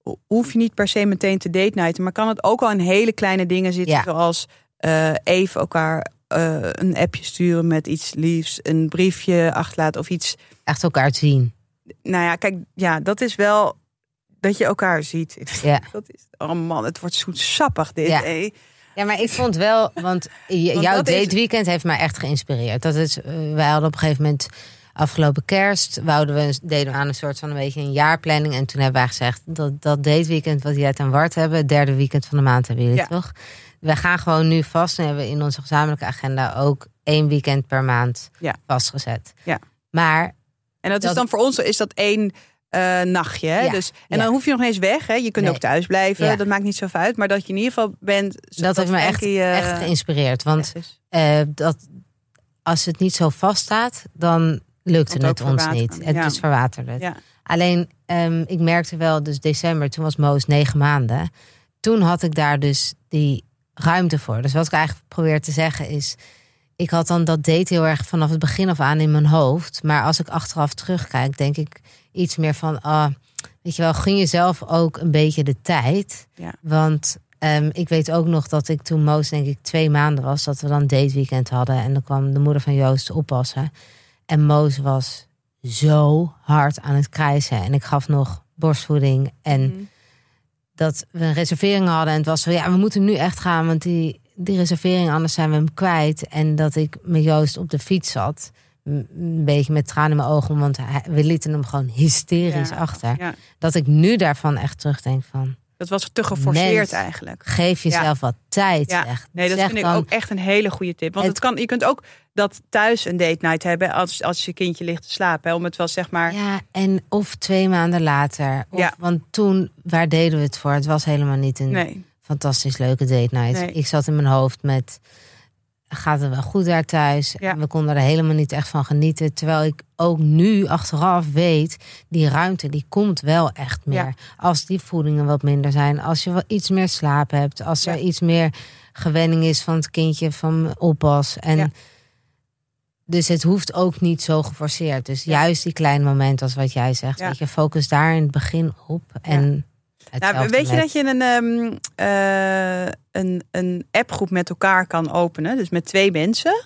Ho- Hoef je niet per se meteen te date nighten, maar kan het ook al in hele kleine dingen zitten, Ja. zoals eh, even elkaar eh, een appje sturen met iets liefs, een briefje achterlaten of iets. echt elkaar te zien. Nou ja, kijk, ja, dat is wel dat je elkaar ziet. Ja. Dat is, oh man, het wordt zoetsappig dit. Ja. Ja, maar ik vond wel, want, jouw date weekend heeft mij echt geïnspireerd. Dat is, eh, wij hadden op een gegeven moment afgelopen kerst, wouden we, deden we aan een soort van een beetje een jaarplanning. En toen hebben wij gezegd, dat, dat weekend wat Jet en Wart hebben, het derde weekend van de maand hebben jullie Ja. toch? We gaan gewoon nu vast en hebben in onze gezamenlijke agenda ook één weekend per maand Ja. vastgezet. Ja. Maar En dat, is dan voor ons is dat één eh, nachtje. Hè? Ja, Dus, en ja. dan hoef je nog eens weg. Hè? Je kunt Nee. ook thuis blijven. Ja. Dat maakt niet zoveel uit. Maar dat je in ieder geval bent. dat heeft me echt, eh, echt geïnspireerd. Want eh, dat, als het niet zo vaststaat, dan lukte het ons niet. Het ja. is verwaterd. het. Ja. Alleen, ehm, ik merkte wel, dus december, toen was Moos negen maanden. Toen had ik daar dus die ruimte voor. Dus wat ik eigenlijk probeer te zeggen is... ik had dan dat date heel erg vanaf het begin af aan in mijn hoofd. Maar als ik achteraf terugkijk, denk ik iets meer van... ah, weet je wel, gun jezelf ook een beetje de tijd. Ja. Want ehm, ik weet ook nog dat ik toen Moos denk ik twee maanden was... dat we dan date weekend hadden. En dan kwam de moeder van Joost oppassen. En Moos was zo hard aan het krijsen. En ik gaf nog borstvoeding. En Mhm. dat we een reservering hadden. En het was van ja, we moeten nu echt gaan. Want die, die reservering, anders zijn we hem kwijt. En dat ik met Joost op de fiets zat. Een beetje met tranen in mijn ogen. Want hij- we lieten hem gewoon hysterisch Ja. achter. Ja. Dat ik nu daarvan echt terugdenk van... Dat was te geforceerd Mens. eigenlijk. Geef jezelf wat tijd. Ja. Nee, dat Zeg vind ik ook echt een hele goede tip. Want Het- het kan, je kunt ook dat thuis een date night hebben als, als je kindje ligt te slapen. Hè, om het wel zeg maar. Ja, en of twee maanden later. Of, Ja. Want toen, waar deden we het voor? Het was helemaal niet een Nee. fantastisch leuke date night. Nee. Ik zat in mijn hoofd met, gaat het wel goed daar thuis? Ja. We konden er helemaal niet echt van genieten. Terwijl ik ook nu achteraf weet, die ruimte die komt wel echt meer. Ja. Als die voedingen wat minder zijn. Als je wel iets meer slaap hebt. Als er Ja. iets meer gewenning is van het kindje van oppas. En. Dus het hoeft ook niet zo geforceerd. Dus juist die kleine momenten als wat jij zegt. Weet je, focus daar in het begin op. En Nou, weet je met- dat je een, ehm, eh, een, een appgroep met elkaar kan openen? Dus met twee mensen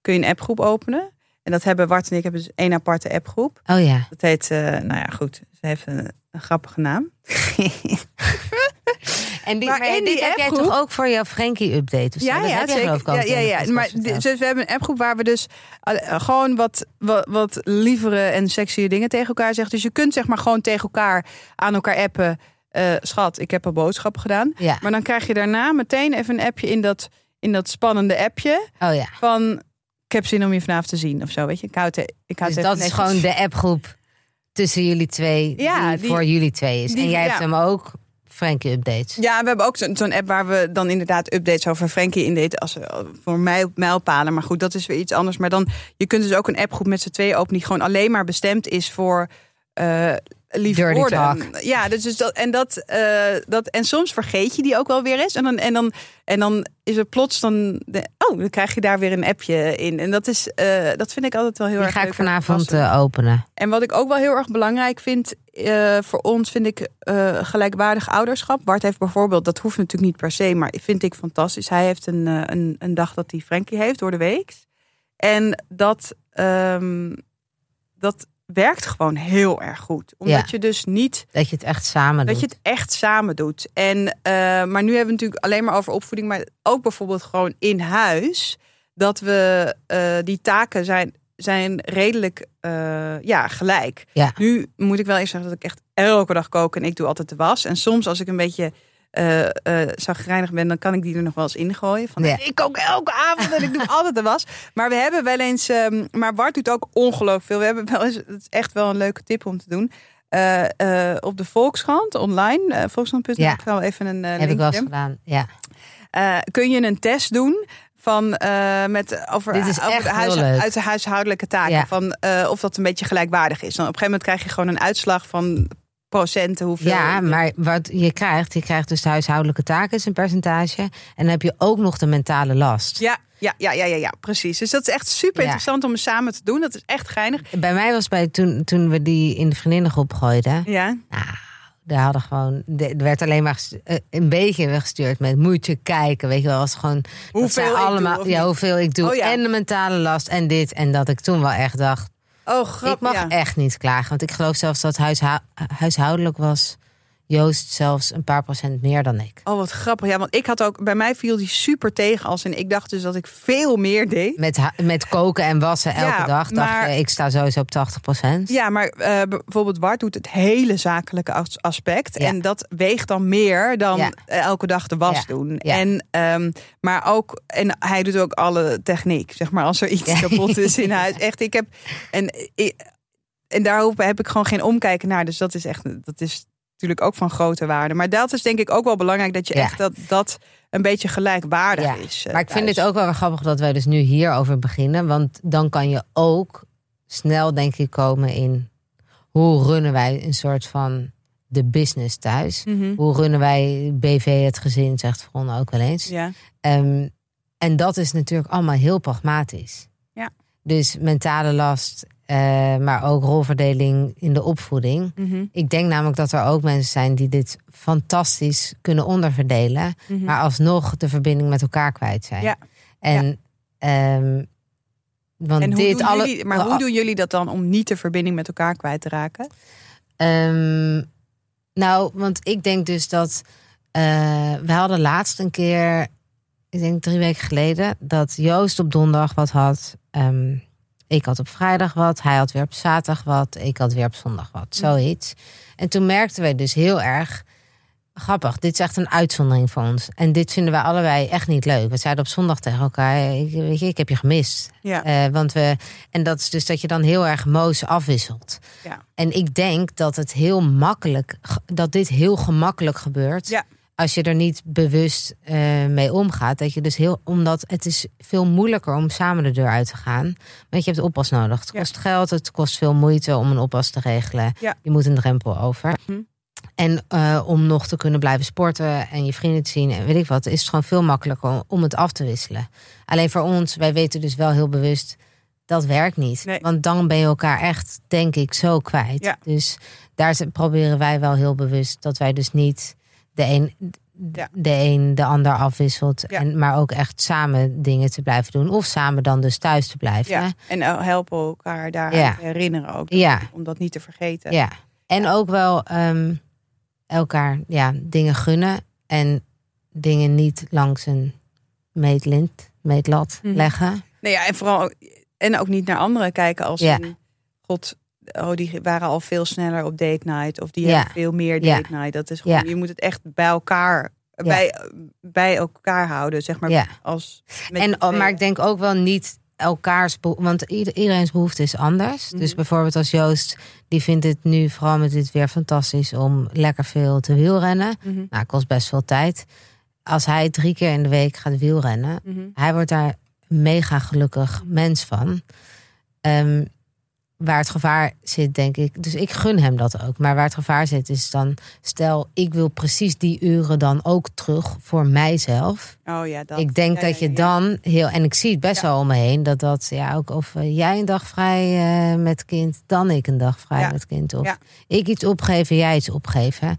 kun je een appgroep openen. En dat hebben Bart en ik hebben dus één aparte appgroep. Oh ja. Dat heet, eh, nou ja, goed. Ze heeft een, een grappige naam. En die, Maar maar in dit die heb jij toch ook voor jouw Frankie-update? Ja, Dat ja, heb zeker. ja, ja, ja. Maar dus we hebben een appgroep waar we dus eh, gewoon wat, wat, wat lievere en sexy dingen tegen elkaar zeggen. Dus je kunt zeg maar gewoon tegen elkaar aan elkaar appen. Eh, schat, ik heb al boodschappen gedaan. Ja. Maar dan krijg je daarna meteen even een appje in dat, in dat spannende appje. Oh ja. Van, ik heb zin om je vanavond te zien of zo. Weet je, ik houd, ik houd Dus dat is gewoon de appgroep tussen jullie twee. Ja, die, die- voor jullie twee is. die- en jij hebt hem ook Frankie-updates. Ja, we hebben ook zo'n app waar we dan inderdaad updates over Frankie in deden. Als, eh, voor mij mijlpalen. Maar goed, dat is weer iets anders. Maar dan, je kunt dus ook een appgroep met z'n tweeën openen... die gewoon alleen maar bestemd is voor eh lieve Dirty woorden. talk. Ja, dus, dus dat, en, dat, eh, dat, en soms vergeet je die ook wel weer eens. En dan, en dan, en dan is er plots dan... De, oh, dan krijg je daar weer een appje in. En dat, is, eh, dat vind ik altijd wel heel Die erg ga ik vanavond eh, openen. En wat ik ook wel heel erg belangrijk vind voor ons, vind ik gelijkwaardig ouderschap. Bart heeft bijvoorbeeld, dat hoeft natuurlijk niet per se, maar vind ik fantastisch. Hij heeft een, een, een dag dat hij Frankie heeft door de week. En dat, ehm, dat werkt gewoon heel erg goed. Omdat Ja. je dus niet Dat je het echt samen dat doet. je het echt samen doet. En, eh, maar nu hebben we het natuurlijk alleen maar over opvoeding, maar ook bijvoorbeeld gewoon in huis. Dat we eh, die taken zijn, zijn redelijk eh, ja, gelijk. Ja. Nu moet ik wel eens zeggen dat ik echt elke dag kook en ik doe altijd de was. En soms als ik een beetje eh zagrijnig ben, dan kan ik die er nog wel eens ingooien. Van, Ja. Ik kook elke avond en ik doe altijd de was. Maar we hebben wel eens, ehm, maar Bart doet ook ongelooflijk veel. We hebben wel eens, het is echt wel een leuke tip om te doen. Eh, op de Volkskrant online, uh, volkskrant.nl, Ja. ik ga wel even een Heb ik wel eens gedaan. Ja. Kun je een test doen van met over, Dit is over echt de huis, heel leuk. uit de huishoudelijke taken Ja. van of dat een beetje gelijkwaardig is. Dan op een gegeven moment krijg je gewoon een uitslag van procenten hoeveel. Ja, maar wat je krijgt, je krijgt dus de huishoudelijke taken, is een percentage. En dan heb je ook nog de mentale last. Ja, ja, ja, ja, ja, ja, precies. Dus dat is echt super Ja. interessant om het samen te doen. Dat is echt geinig. Bij mij was bij toen, toen we die in de vriendinnengroep gooiden. Ja, Daar hadden gewoon, er werd alleen maar eh, een beetje weggestuurd met moet je kijken. Weet je wel, was gewoon Hoeveel doe, allemaal, ja, hoeveel ik doe. Oh ja. En de mentale last en dit. En dat ik toen wel echt dacht, oh ik grappig. mag Ja. echt niet klagen. Want ik geloof zelfs dat huishou- huishoudelijk was Joost zelfs een paar procent meer dan ik. Oh, wat grappig. Ja, want ik had ook, bij mij viel die super tegen als en ik dacht dus dat ik veel meer deed. Met, met koken en wassen elke Ja, dag. Dacht maar- ik sta sowieso op 80 procent. Ja, maar eh, bijvoorbeeld Bart doet het hele zakelijke as- aspect. Ja. En dat weegt dan meer dan Ja. eh, elke dag de was doen. En, ehm, maar ook, en hij doet ook alle techniek. Zeg maar, als er iets kapot is in huis. Echt, ik heb. En, en daarop heb ik gewoon geen omkijken naar. Dus dat is echt. Dat is natuurlijk ook van grote waarde. Maar dat is denk ik ook wel belangrijk dat je Ja. echt dat, dat een beetje gelijkwaardig Ja, is. eh, Maar ik vind het ook wel grappig dat wij dus nu hierover beginnen. Want dan kan je ook snel, denk ik, komen in hoe runnen wij een soort van de business thuis. Mhm. Hoe runnen wij BV het gezin, zegt Veron ook wel eens. Ja. Ehm, en dat is natuurlijk allemaal heel pragmatisch. Ja. Dus mentale last, eh, maar ook rolverdeling in de opvoeding. Mhm. Ik denk namelijk dat er ook mensen zijn die dit fantastisch kunnen onderverdelen, Mhm. maar alsnog de verbinding met elkaar kwijt zijn. Ja. En, ehm, want En dit alle. jullie, maar hoe doen jullie dat dan om niet de verbinding met elkaar kwijt te raken? Ehm, nou, want ik denk dus dat. eh, we hadden laatst een keer, ik denk drie weken geleden, dat Joost op donderdag wat had. Ehm, ik had op vrijdag wat, hij had weer op zaterdag wat, ik had weer op zondag wat, zoiets. En toen merkten wij dus heel erg. Grappig, dit is echt een uitzondering voor ons. En dit vinden wij allebei echt niet leuk. We zeiden op zondag tegen elkaar: ik, weet je, ik heb je gemist. Ja. Eh, want we, en dat is dus dat je dan heel erg moos afwisselt. Ja. En ik denk dat het heel makkelijk, dat dit heel gemakkelijk gebeurt. Ja. Als je er niet bewust eh, mee omgaat. Dat je dus heel, omdat het is veel moeilijker om samen de deur uit te gaan. Want je hebt oppas nodig. Het Ja. kost geld, het kost veel moeite om een oppas te regelen. Ja. Je moet een drempel over. Mhm. En eh, om nog te kunnen blijven sporten en je vrienden te zien en weet ik wat, is het gewoon veel makkelijker om, het af te wisselen. Alleen voor ons, wij weten dus wel heel bewust, dat werkt niet. Nee. Want dan ben je elkaar echt, denk ik, zo kwijt. Ja. Dus daar proberen wij wel heel bewust dat wij dus niet de een Ja. de, een de ander afwisselt. Ja. En, maar ook echt samen dingen te blijven doen. Of samen dan dus thuis te blijven. Ja, en helpen elkaar daar Ja. herinneren ook. Ja. Om dat niet te vergeten. Ja. En ook wel ehm, elkaar ja, dingen gunnen. En dingen niet langs een meetlint, meetlat Mhm. leggen. Nou ja, en vooral en ook niet naar anderen kijken als Ja. in, god, oh, die waren al veel sneller op date night of die Ja. hebben veel meer Ja. date night. Dat is gewoon, Ja. je moet het echt bij elkaar, bij, bij elkaar houden, zeg maar. Ja. Als En, oh, maar ik denk ook wel niet elkaars want ieder- iedereen's behoefte is anders. Dus Mhm. bijvoorbeeld als Joost, die vindt het nu vooral met dit weer fantastisch om lekker veel te wielrennen. Mhm, Nou, kost best veel tijd. Als hij drie keer in de week gaat wielrennen, mhm. hij wordt daar mega gelukkig mens van. Ehm, waar het gevaar zit, denk ik. Dus ik gun hem dat ook. Maar waar het gevaar zit, is dan. Stel, ik wil precies die uren dan ook terug voor mijzelf. Oh ja, dat. ik denk Ja, dat je ja. dan heel. En ik zie het best wel om me heen. Dat dat ja ook. Of eh, jij een dag vrij eh, met kind, dan ik een dag vrij met kind. Of ik iets opgeven, jij iets opgeven.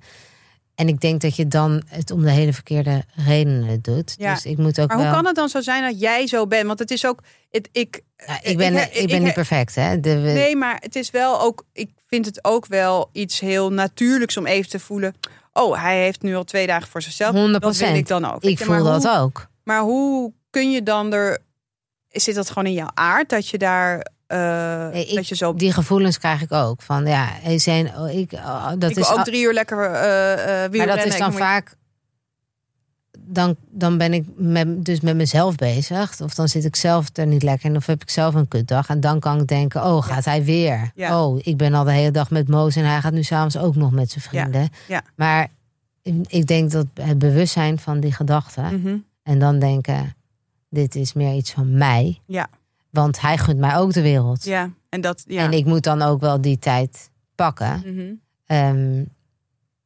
En ik denk dat je dan het om de hele verkeerde redenen doet. Ja. Dus ik moet ook Maar wel. hoe kan het dan zo zijn dat jij zo bent? Want het is ook, het, ik, Ja, ik ben, ik- ik, ben ik- niet perfect, hè? De, Nee, maar het is wel ook. Ik vind het ook wel iets heel natuurlijks om even te voelen. Oh, hij heeft nu al twee dagen voor zichzelf. 100%. Dat wil ik dan ook. Ik voel dat ook. Maar hoe kun je dan er. Zit dat gewoon in jouw aard dat je daar. Eh, Nee, ik- dat je zo. Die gevoelens krijg ik ook. Van ja, zijn, oh, ik, oh, dat ik is ook al- drie uur lekker eh Maar dat is dan moet- vaak. Dan, dan ben ik met, dus met mezelf bezig. Of dan zit ik zelf er niet lekker in. Of heb ik zelf een kutdag. En dan kan ik denken: oh, gaat hij weer? Ja. Oh, ik ben al de hele dag met Moos. En hij gaat nu s'avonds ook nog met zijn vrienden. Ja. Maar ik denk dat het bewustzijn van die gedachten. Mhm. En dan denken: dit is meer iets van mij. Ja. Want hij gunt mij ook de wereld. Ja, en dat. Ja. En ik moet dan ook wel die tijd pakken. Mhm. Ehm,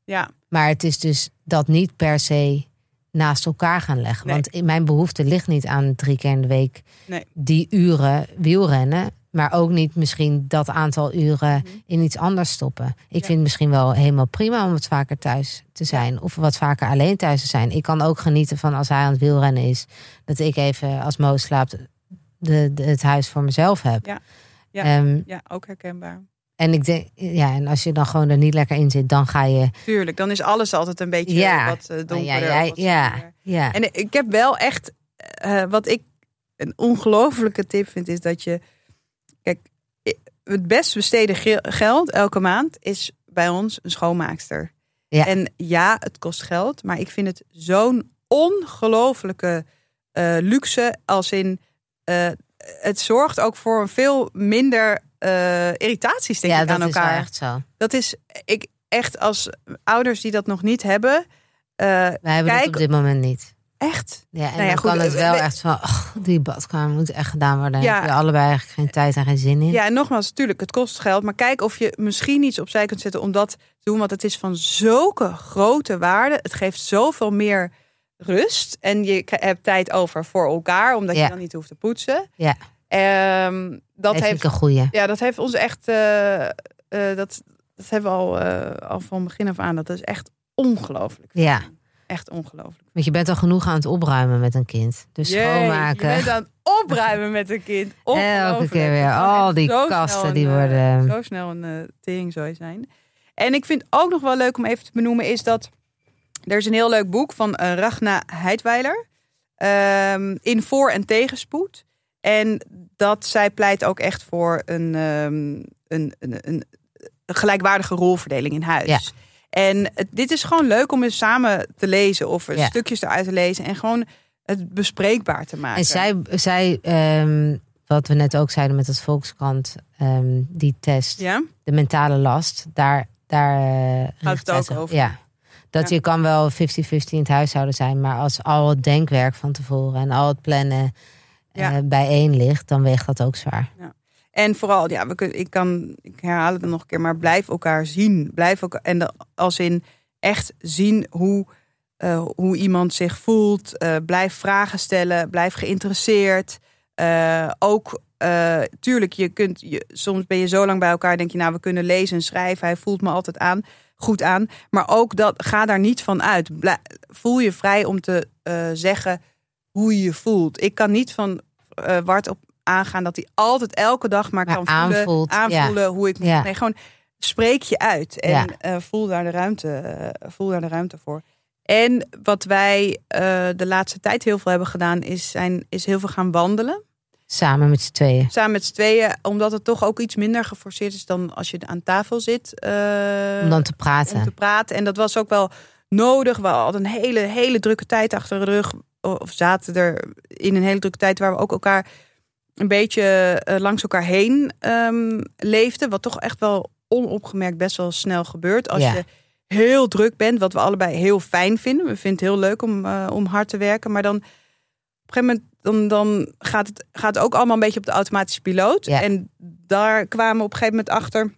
Ja, maar het is dus dat niet per se naast elkaar gaan leggen. Nee. Want mijn behoefte ligt niet aan drie keer in de week Nee. die uren wielrennen. Maar ook niet misschien dat aantal uren in iets anders stoppen. Ik Mhm. Ja. vind het misschien wel helemaal prima om wat vaker thuis te zijn. Of wat vaker alleen thuis te zijn. Ik kan ook genieten van als hij aan het wielrennen is. Dat ik even als Mo slaapt de, de- het huis voor mezelf heb. Ja. Ja. Ehm, ja, ook herkenbaar. en ik denk, ja, en als je dan gewoon er niet lekker in zit, dan ga je. Tuurlijk, dan is alles altijd een beetje Ja. wat uh, donkerder. ja, ja, ja, zwaarder. ja. En ik heb wel echt, eh, wat ik een ongelofelijke tip vind, is dat je, kijk, het best besteden ge- geld elke maand is bij ons een schoonmaakster. Ja. En ja, het kost geld, maar ik vind het zo'n ongelofelijke eh, luxe als in, eh, het zorgt ook voor een veel minder eh, irritaties denk ja, ik dat aan is elkaar. wel echt zo. Dat is ik echt als ouders die dat nog niet hebben, eh, Wij hebben het op dit moment niet. echt. Ja, en Nou ja, dan goed, kan het wel we- echt van, die badkamer moet echt gedaan worden. Ja. Ja. Heb je allebei eigenlijk geen tijd en geen zin in. Ja, en nogmaals, natuurlijk, het kost geld. Maar kijk of je misschien iets opzij kunt zetten om dat te doen. Want het is van zulke grote waarde. Het geeft zoveel meer rust. En je hebt tijd over voor elkaar, omdat je dan niet hoeft te poetsen. Ja. Ehm, dat, heeft, ik een goeie. ja, dat heeft ons echt. eh, eh, dat, dat hebben we al, eh, al van begin af aan. Dat is echt ongelooflijk. Ja, Echt ongelooflijk. want je bent al genoeg aan het opruimen met een kind. Dus Jee, schoonmaken. Je bent aan het opruimen met een kind. Elke keer weer. Al die kasten die een, worden- Zo snel een uh, teringzooi zijn. En ik vind ook nog wel leuk om even te benoemen... is dat er is een heel leuk boek van eh, Ragna Heidweiler. ehm, in voor- en tegenspoed. En dat zij pleit ook echt voor een, ehm, een, een, een, gelijkwaardige rolverdeling in huis. Ja. En het- dit is gewoon leuk om eens samen te lezen... of Ja. stukjes eruit te lezen... en gewoon het bespreekbaar te maken. En zij, zij ehm, wat we net ook zeiden met het Volkskrant, die test, Ja? de mentale last, daar, daar eh, richt het ook over. Ja. Dat Ja. je kan wel 50-50 in het huishouden zijn, maar als al het denkwerk van tevoren en al het plannen Ja. eh, bijeen ligt, dan weegt dat ook zwaar. En vooral, ja, we kunnen, ik kan, ik herhaal het nog een keer, maar blijf elkaar zien. Blijf elkaar, en de, als in echt zien hoe, eh, hoe iemand zich voelt. Eh, blijf vragen stellen, blijf geïnteresseerd. Ook, tuurlijk, je kunt, je, soms ben je zo lang bij elkaar, denk je, nou, we kunnen lezen en schrijven. Hij voelt me altijd aan, goed aan. Maar ook dat, ga daar niet van uit. Voel je vrij om te eh, zeggen hoe je je voelt. Ik kan niet van eh Wart op aangaan dat hij altijd elke dag maar, Maar kan voelen, aanvoelen hoe ik Ja. Nee, gewoon spreek je uit en Ja. eh, voel daar de ruimte, voel daar de ruimte voor. En wat wij de laatste tijd heel veel hebben gedaan, is, zijn, is heel veel gaan wandelen. Samen met z'n tweeën. Samen met z'n tweeën, omdat het toch ook iets minder geforceerd is dan als je aan tafel zit. eh, Om dan te praten. om te praten. En dat was ook wel nodig. We hadden een hele, hele drukke tijd achter de rug. Of zaten er in een hele drukke tijd waar we ook elkaar een beetje eh, langs elkaar heen ehm, leefden. Wat toch echt wel onopgemerkt best wel snel gebeurt. Als Ja. je heel druk bent, wat we allebei heel fijn vinden. We vinden het heel leuk om, eh, om hard te werken. Maar dan op een gegeven moment dan, dan gaat, het, gaat het ook allemaal een beetje op de automatische piloot. Ja. En daar kwamen we op een gegeven moment achter.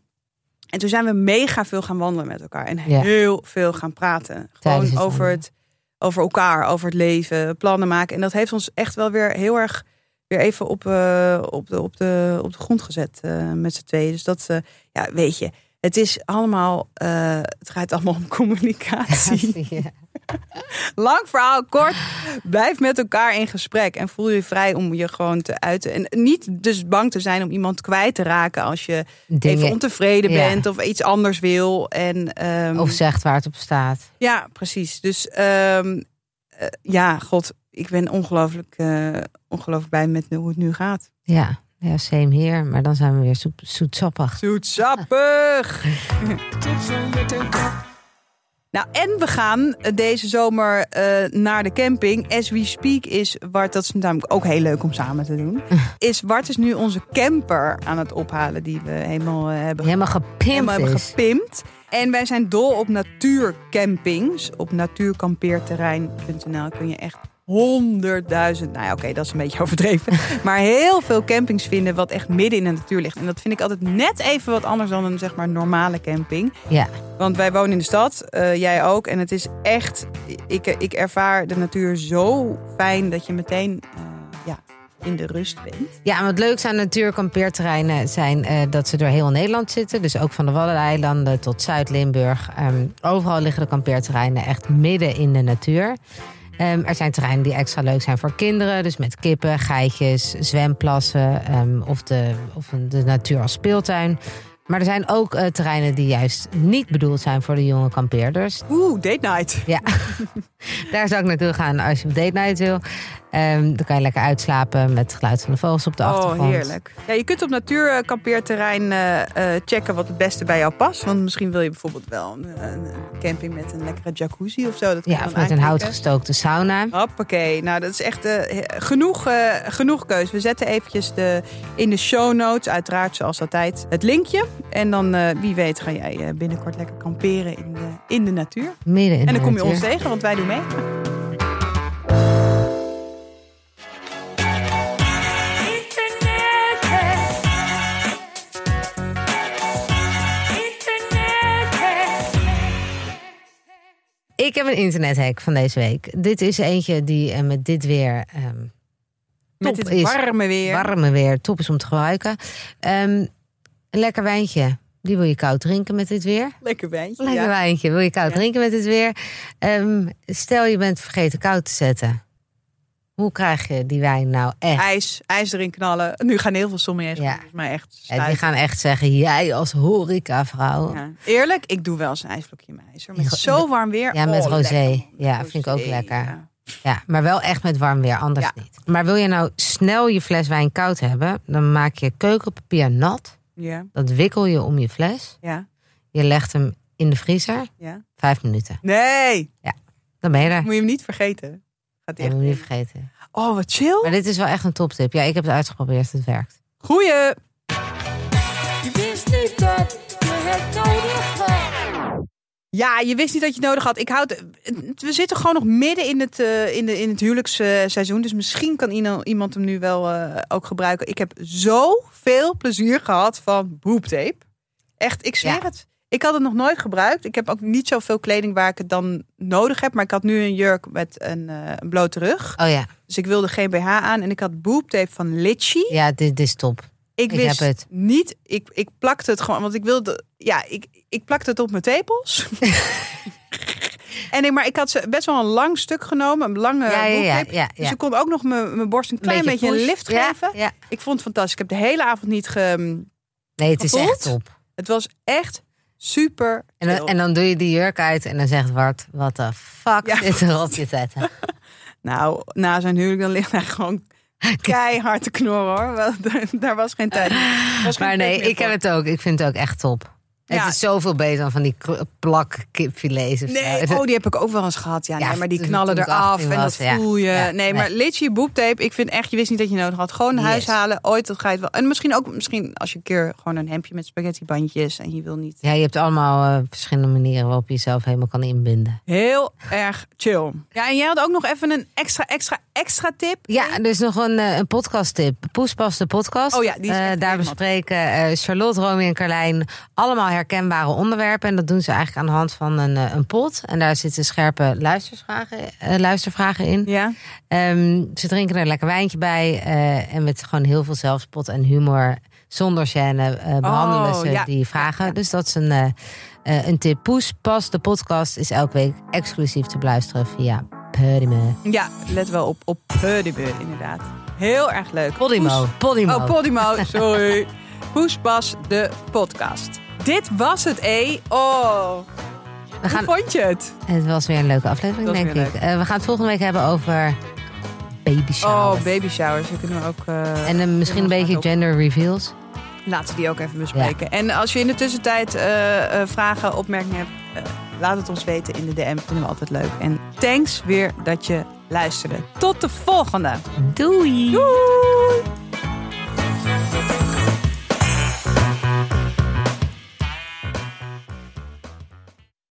En toen zijn we mega veel gaan wandelen met elkaar. En Ja. heel veel gaan praten. Gewoon het over, wandelen. het, over elkaar, over het leven, plannen maken. En dat heeft ons echt wel weer heel erg weer even op, eh, op, de, op, de, op de grond gezet eh, met z'n tweeën. Dus dat, eh, ja, weet je, het is allemaal, het gaat allemaal om communicatie. Ja. Lang verhaal kort. Blijf met elkaar in gesprek en voel je vrij om je gewoon te uiten. En niet dus bang te zijn om iemand kwijt te raken als je even ontevreden Ja. bent of iets anders wil. En, ehm, of zegt waar het op staat. Ja, precies. Dus ehm, eh, ja, god, ik ben ongelooflijk, eh ongelooflijk blij met hoe het nu gaat. Ja, ja same hier. Maar dan zijn we weer zoet, zoetsappig. Zoetsappig! Nou, en we gaan deze zomer eh, naar de camping. As we speak is Wart, dat is namelijk ook heel leuk om samen te doen. Is Wart is nu onze camper aan het ophalen die we helemaal eh, hebben, Helemaal gepimpt helemaal hebben gepimpt. En wij zijn dol op natuurcampings. Op natuurkampeerterrein.nl kun je echt honderdduizend, nou ja, oké, dat is een beetje overdreven. maar heel veel campings vinden wat echt midden in de natuur ligt. En dat vind ik altijd net even wat anders dan een zeg maar normale camping. Ja, Want wij wonen in de stad, eh, jij ook. En het is echt, ik, ik ervaar de natuur zo fijn dat je meteen eh, ja, in de rust bent. Ja, en wat leuk aan natuurkampeerterreinen zijn eh, dat ze door heel Nederland zitten. Dus ook van de Waddeneilanden tot Zuid-Limburg. Ehm, overal liggen de kampeerterreinen echt midden in de natuur. Ehm, er zijn terreinen die extra leuk zijn voor kinderen. Dus met kippen, geitjes, zwemplassen ehm, of, de, of de natuur als speeltuin. Maar er zijn ook eh, terreinen die juist niet bedoeld zijn voor de jonge kampeerders. Oeh, date night. Ja, daar zou ik naartoe gaan als je op date night wil. Ehm, dan kan je lekker uitslapen met het geluid van de vogels op de Oh, achtergrond. heerlijk. Ja, je kunt op natuurkampeerterrein eh, eh, checken wat het beste bij jou past. Want misschien wil je bijvoorbeeld wel een, een camping met een lekkere jacuzzi of zo. Dat je Ja, of met een hout aanklikken. gestookte sauna. Hoppakee. Nou, dat is echt eh, genoeg, genoeg keus. We zetten eventjes de, in de show notes, uiteraard zoals altijd, het linkje. En dan, wie weet, ga jij binnenkort lekker kamperen in de, in de natuur. Midden in en dan de kom je ons tegen, want wij doen mee. Ik heb een internethack van deze week. Dit is eentje die eh, met dit weer ehm, Met top dit is. warme weer. warme weer top is om te gebruiken. Ehm, een lekker wijntje. Die wil je koud drinken met dit weer. Lekker wijntje. Lekker ja. wijntje. Wil je koud Ja. drinken met dit weer? Ehm, stel je bent vergeten koud te zetten. Hoe krijg je die wijn nou echt? IJs, ijs erin knallen. Nu gaan heel veel sommeliers Ja. mij echt Ja, die gaan echt zeggen, jij als horecavrouw. Ja. Eerlijk, ik doe wel eens een ijsblokje in mijn Ja, zo warm weer. Ja, met Oh, rosé. lekker. Ja, vind ik ook lekker. ja. Ja, maar wel echt met warm weer, anders Ja. niet. Maar wil je nou snel je fles wijn koud hebben, dan maak je keukenpapier nat. Ja, Dat wikkel je om je fles. ja, Je legt hem in de vriezer. ja. Vijf minuten. Nee, Dan ben je er. moet je hem niet vergeten. Gaat Dat echt niet in. vergeten. Oh, wat chill. Maar dit is wel echt een toptip. Ja, ik heb het uitgeprobeerd. Het werkt. Goeie. Je wist niet dat je het nodig had. Ja, je wist niet dat je het nodig had. Ik houd, we zitten gewoon nog midden in het, eh, in de, in het huwelijksseizoen. Dus misschien kan iemand hem nu wel eh, ook gebruiken. Ik heb zoveel plezier gehad van boobtape. Echt, ik zweer Ja. het. Ik had het nog nooit gebruikt. Ik heb ook niet zoveel kleding waar ik het dan nodig heb. Maar ik had nu een jurk met een, eh, een blote rug. Oh ja, Dus ik wilde geen BH aan. En ik had boobtape van Litchi. ja dit, dit is top. Ik Ik wist heb het. niet. Ik, ik plakte het gewoon, want ik wilde. Ja, ik, ik plakte het op mijn tepels. en ik, maar ik had ze best wel een lang stuk genomen, een lange Ja, ja, ja, Dus ik kon ook nog mijn, borst een klein beetje, een lift geven. Ja, Ik vond het fantastisch. Ik heb de hele avond niet ge. Nee, het is echt top. Het was echt Super En dan, en dan doe je die jurk uit en dan zegt Bart, wat de fuck Ja. zit er op je tetten? Nou, na zijn huwelijk dan ligt hij gewoon keihard te knorren hoor. Daar- was geen tijd. Was geen Maar nee, ik heb het ook. Ik vind het ook echt top. Ja. Het is zoveel beter dan van die plak kipfilets Nee, zo. oh, die heb ik ook wel eens gehad. Ja, Ja, nee, maar die knallen eraf 18 en dat was, voel je. Ja, nee, nee. maar litchi boeptape, ik vind echt, je wist niet dat je nodig had. Gewoon huis Yes. halen, ooit, dat ga je wel. En misschien ook, misschien als je een keer gewoon een hemdje met spaghettibandjes en je wil niet. Ja, je hebt allemaal eh, verschillende manieren waarop je jezelf helemaal kan inbinden. Heel erg chill. Ja, en jij had ook nog even een extra, extra, extra tip. Ja, er is nog een, eh, een podcast tip. Poespas de podcast. Oh ja, die is echt daar bespreken Charlotte, Romy en Carlijn allemaal herkenbare onderwerpen. En dat doen ze eigenlijk aan de hand van een, eh, een pot. En daar zitten scherpe luistervragen, eh, luistervragen in. Ja. Ehm, ze drinken er een lekker wijntje bij. eh, en met gewoon heel veel zelfspot en humor. Zonder eh, behandelen Oh, ze ja. die vragen. Ja. Dus dat is een, een tip. Poes, pas, de podcast is elke week exclusief te beluisteren via Podimo. Ja, let wel op, op Podimo inderdaad. Heel erg leuk. Podimo. Poes- Podimo. Oh, Podimo, sorry. Poespas, de podcast. Dit was het, E. Oh, We gaan, hoe vond je het? het was weer een leuke aflevering, denk ik. Eh, we gaan het volgende week hebben over baby showers. Oh, baby showers. We kunnen ook... eh, en eh, misschien een beetje gender reveals. Laten we die ook even bespreken. En als je in de tussentijd vragen, opmerkingen hebt... laat het ons weten in de DM. Vinden we altijd leuk. En thanks weer dat je luisterde. Tot de volgende. Doei! Doei!